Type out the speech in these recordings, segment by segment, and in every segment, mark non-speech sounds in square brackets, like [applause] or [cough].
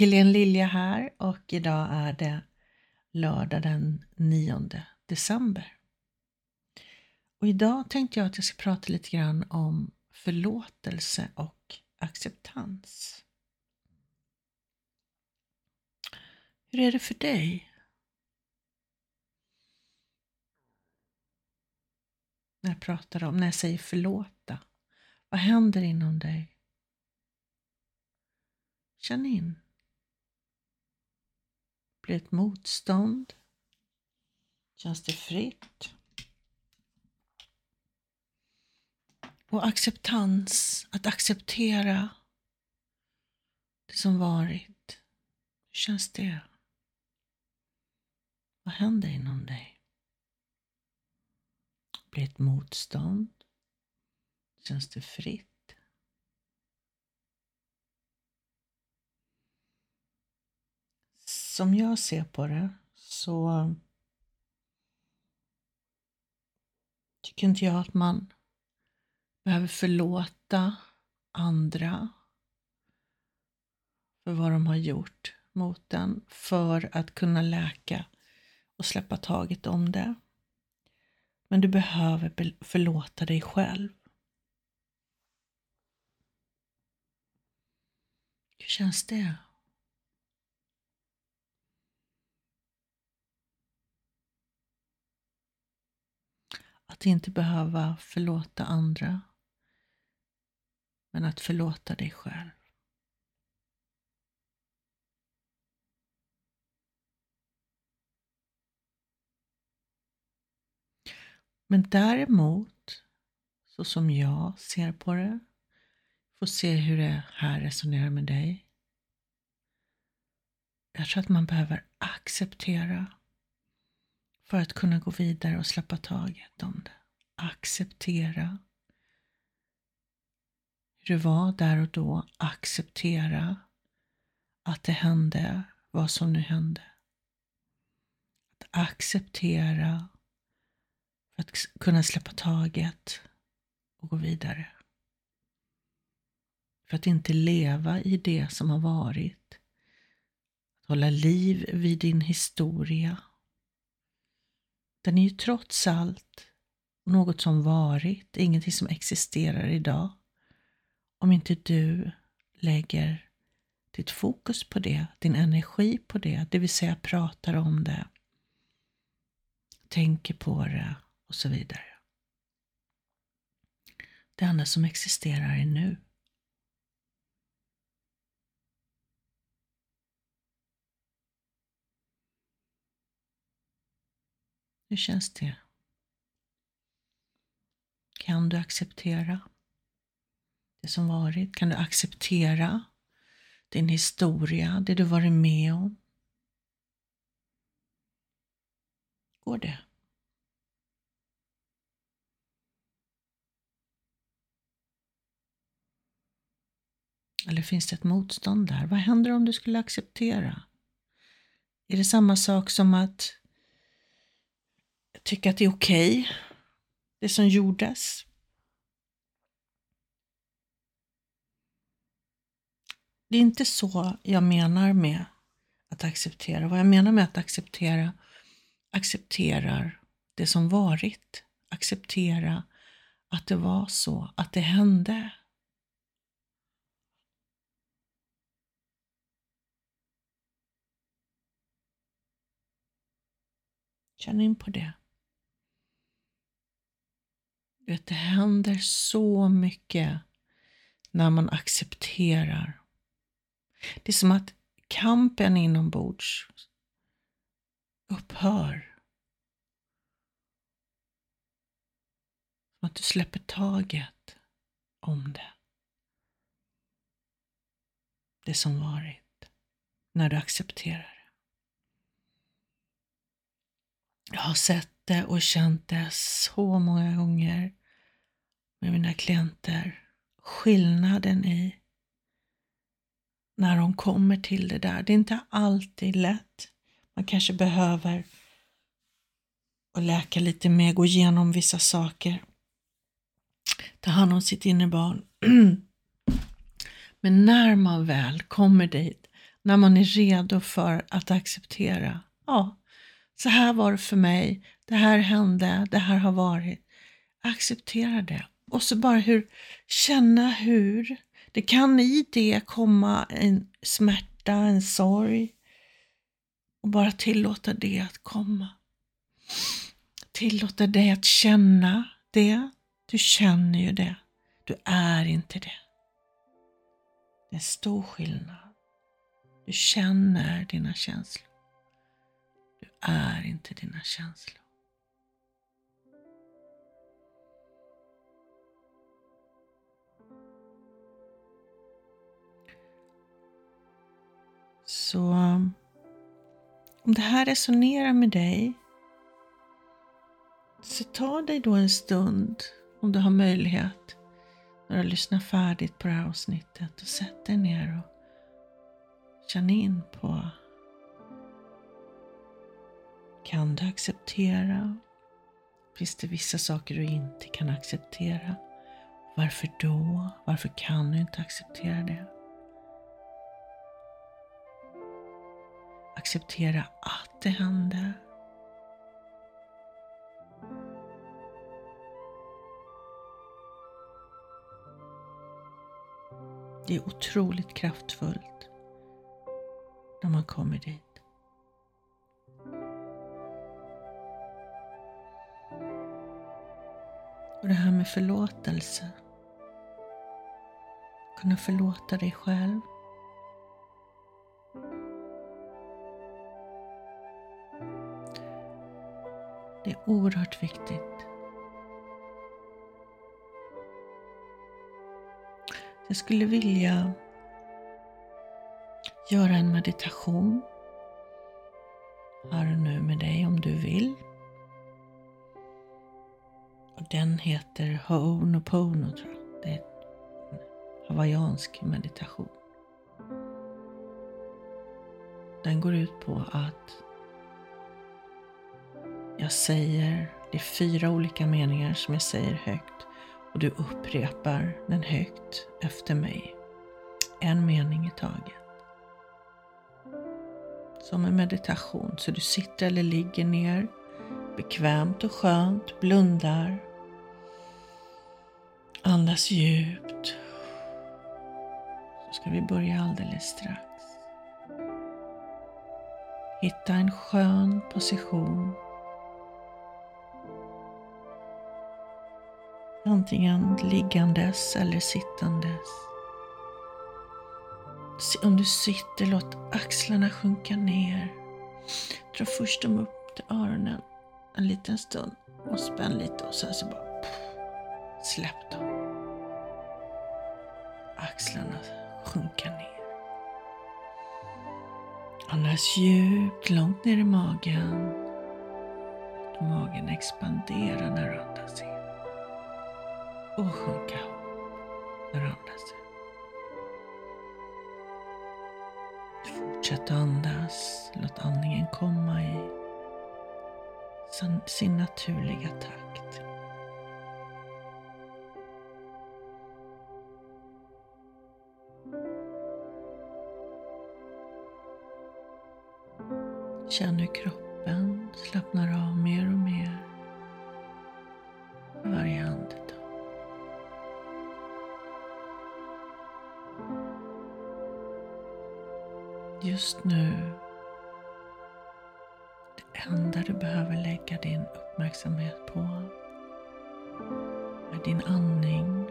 Helene Lilja här och idag är det lördag den 9 december. Och idag tänkte jag att jag ska prata lite grann om förlåtelse och acceptans. Hur är det för dig? När jag pratar om, när jag säger förlåta, vad händer inom dig? Känn in. Blir ett motstånd? Känns det fritt? Och acceptans, att acceptera det som varit. Hur känns det? Vad händer inom dig? Blir ett motstånd? Känns det fritt? Som jag ser på det så tycker inte jag att man behöver förlåta andra för vad de har gjort mot den för att kunna läka och släppa taget om det. Men du behöver förlåta dig själv. Hur känns det? Att inte behöva förlåta andra, men att förlåta dig själv. Men däremot, så som jag ser på det, får se hur det här resonerar med dig. Jag tror att man behöver acceptera för att kunna gå vidare och släppa taget om det. Acceptera hur det var där och då. Acceptera att det hände vad som nu hände. Att acceptera för att kunna släppa taget och gå vidare. För att inte leva i det som har varit. Att hålla liv vid din historia den är ju trots allt något som varit, ingenting som existerar idag. Om inte du lägger ditt fokus på det, din energi på det, det vill säga pratar om det, tänker på det och så vidare. Det enda som existerar är nu. Hur känns det? Kan du acceptera det som varit? Kan du acceptera din historia, det du varit med om? Går det? Eller finns det ett motstånd där? Vad händer om du skulle acceptera? Är det samma sak som att tycka att det är okej, okay, det som gjordes. Det är inte så jag menar med att acceptera. Vad jag menar med att acceptera, accepterar det som varit. Acceptera att det var så, att det hände. Känn in på det. Vet, det händer så mycket när man accepterar. Det är som att kampen inombords upphör. Som att du släpper taget om det. Det som varit. När du accepterar det. Jag har sett det och känt det så många gånger med mina klienter. Skillnaden i när de kommer till det där. Det är inte alltid lätt. Man kanske behöver och läka lite mer, gå igenom vissa saker. Ta hand om sitt innebarn. [clears throat] Men när man väl kommer dit när man är redo för att acceptera. Ja, så här var det för mig. Det här hände. Det här har varit. Acceptera det. Och så bara hur, känna hur det kan i det komma en smärta, en sorg. Och bara tillåta det att komma. Tillåta dig att känna det. Du känner ju det. Du är inte det. Det är stor skillnad. Du känner dina känslor. Du är inte dina känslor. Så um, om det här resonerar med dig så ta dig då en stund om du har möjlighet när du har lyssnat färdigt på det här avsnittet och sätt dig ner och känn in på Kan du acceptera? Finns det vissa saker du inte kan acceptera? Varför då? Varför kan du inte acceptera det? Acceptera att det hände. Det är otroligt kraftfullt när man kommer dit. Och det här med förlåtelse. Kunna förlåta dig själv. Oerhört viktigt. Jag skulle vilja göra en meditation här och nu med dig om du vill. Och den heter Ho'onopono tror jag. Det är en hawaiiansk meditation. Den går ut på att jag säger, det är fyra olika meningar som jag säger högt och du upprepar den högt efter mig. En mening i taget. Som en meditation, så du sitter eller ligger ner bekvämt och skönt, blundar. Andas djupt. Så ska vi börja alldeles strax. Hitta en skön position Antingen liggandes eller sittandes. Om du sitter, låt axlarna sjunka ner. Dra först dem upp till öronen en liten stund och spänn lite och sen så bara släpp dem. Axlarna sjunka ner. Andas djupt, långt ner i magen. Låt magen expandera när du andas in och sjunka ihop när du andas ut. Fortsätt andas. Låt andningen komma i sin naturliga takt. Känn hur kroppen slappnar av mer och mer Just nu, det enda du behöver lägga din uppmärksamhet på är din andning,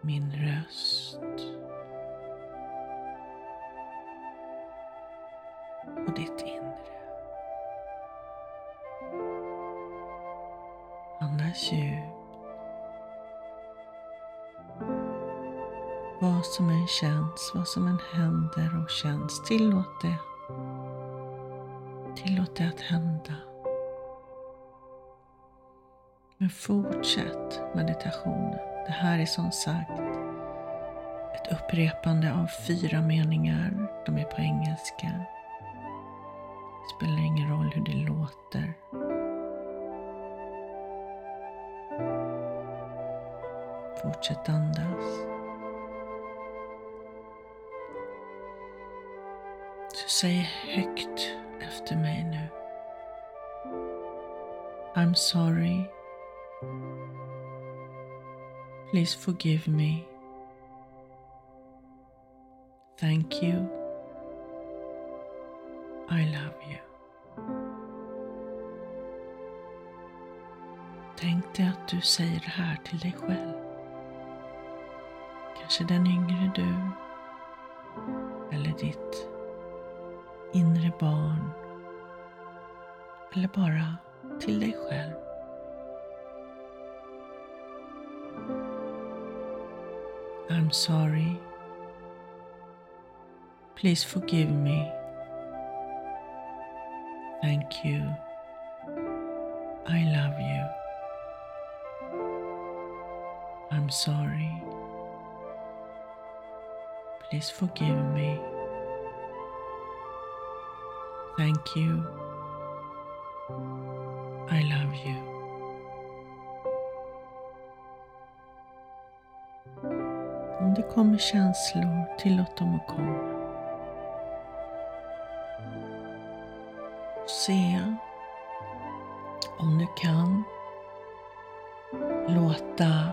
min röst. Vad som än känns, vad som än händer och känns, tillåt det. Tillåt det att hända. Men fortsätt meditationen. Det här är som sagt ett upprepande av fyra meningar. De är på engelska. Det spelar ingen roll hur det låter. Fortsätt andas. Säg högt efter mig nu. I'm sorry. Please forgive me. Thank you. I love you. Tänk dig att du säger det här till dig själv. Kanske den yngre du eller ditt inre barn eller bara till dig själv. I'm sorry. Please forgive me. Thank you. I love you. I'm sorry. Please forgive me. Thank you. I love you. Om det kommer känslor, tillåt dem att komma. Se om du kan låta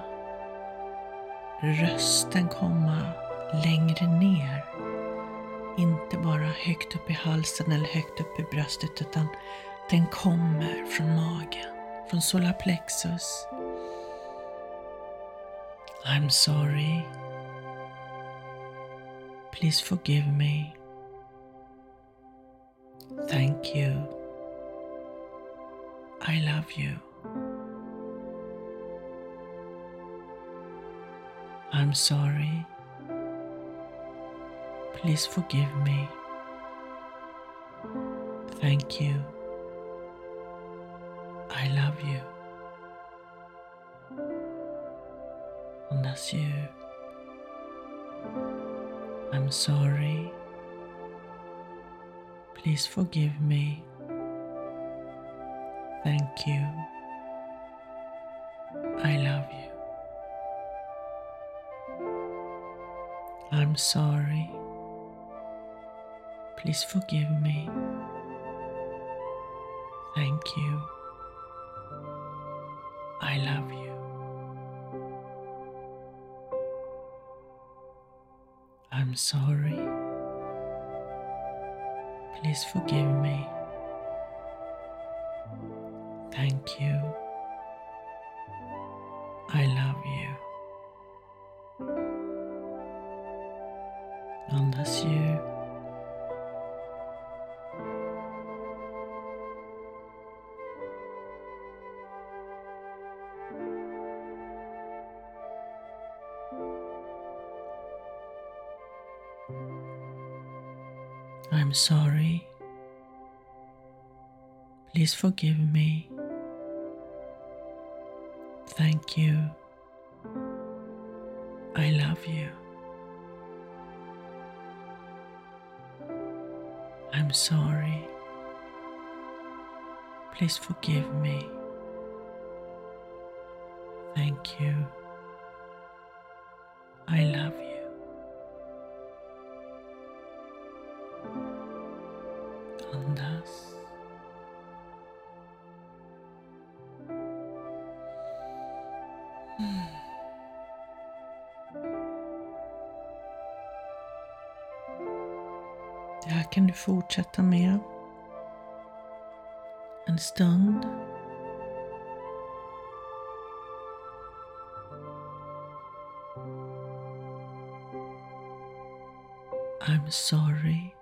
rösten komma längre ner. Inte bara högt upp i halsen eller högt upp i bröstet utan den kommer från magen, från solarplexus. I'm sorry. Please forgive me. Thank you. I love you. I'm sorry. Please forgive me. Thank you. I love you. Andas djupt. I'm sorry. Please forgive me. Thank you. I love you. I'm sorry. Please forgive me. Thank you. I love you. I'm sorry. Please forgive me. Thank you. I'm sorry. Please forgive me. Thank you. I love you. I'm sorry. Please forgive me. Thank you. I love you. Fortsätta med en stund. I'm sorry.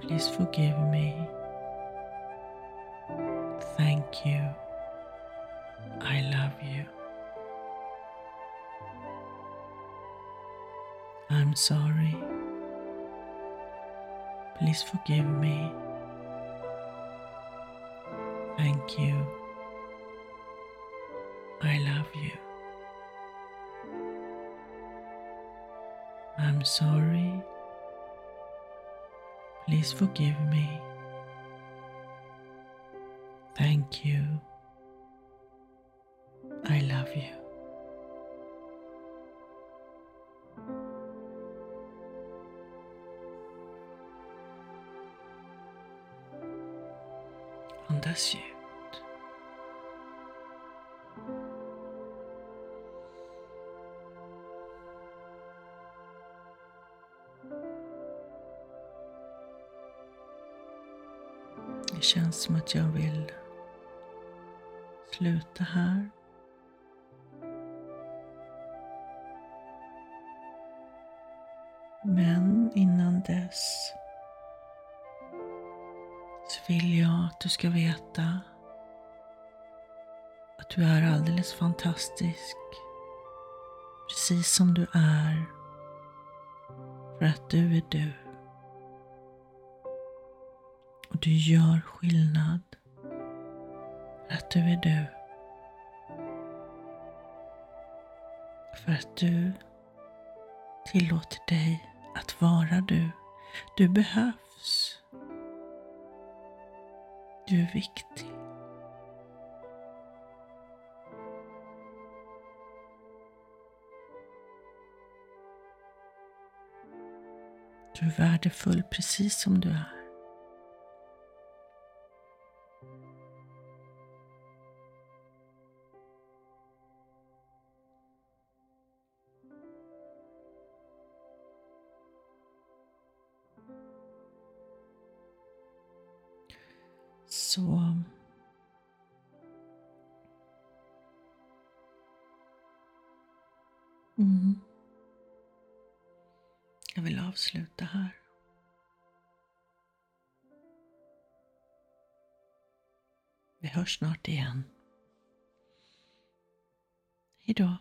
Please forgive me. Thank you. I love you. I'm sorry. Please forgive me. Thank you. I love you. I'm sorry. Please forgive me. Thank you. I love you. Andas ut. Det känns som att jag vill sluta här. Men innan dess så vill jag att du ska veta att du är alldeles fantastisk. Precis som du är. För att du är du. Och du gör skillnad. För att du är du. För att du tillåter dig att vara du. Du behövs. Du är viktig. Du är värdefull precis som du är. Så mm. Jag vill avsluta här. Vi hörs snart igen. Hejdå.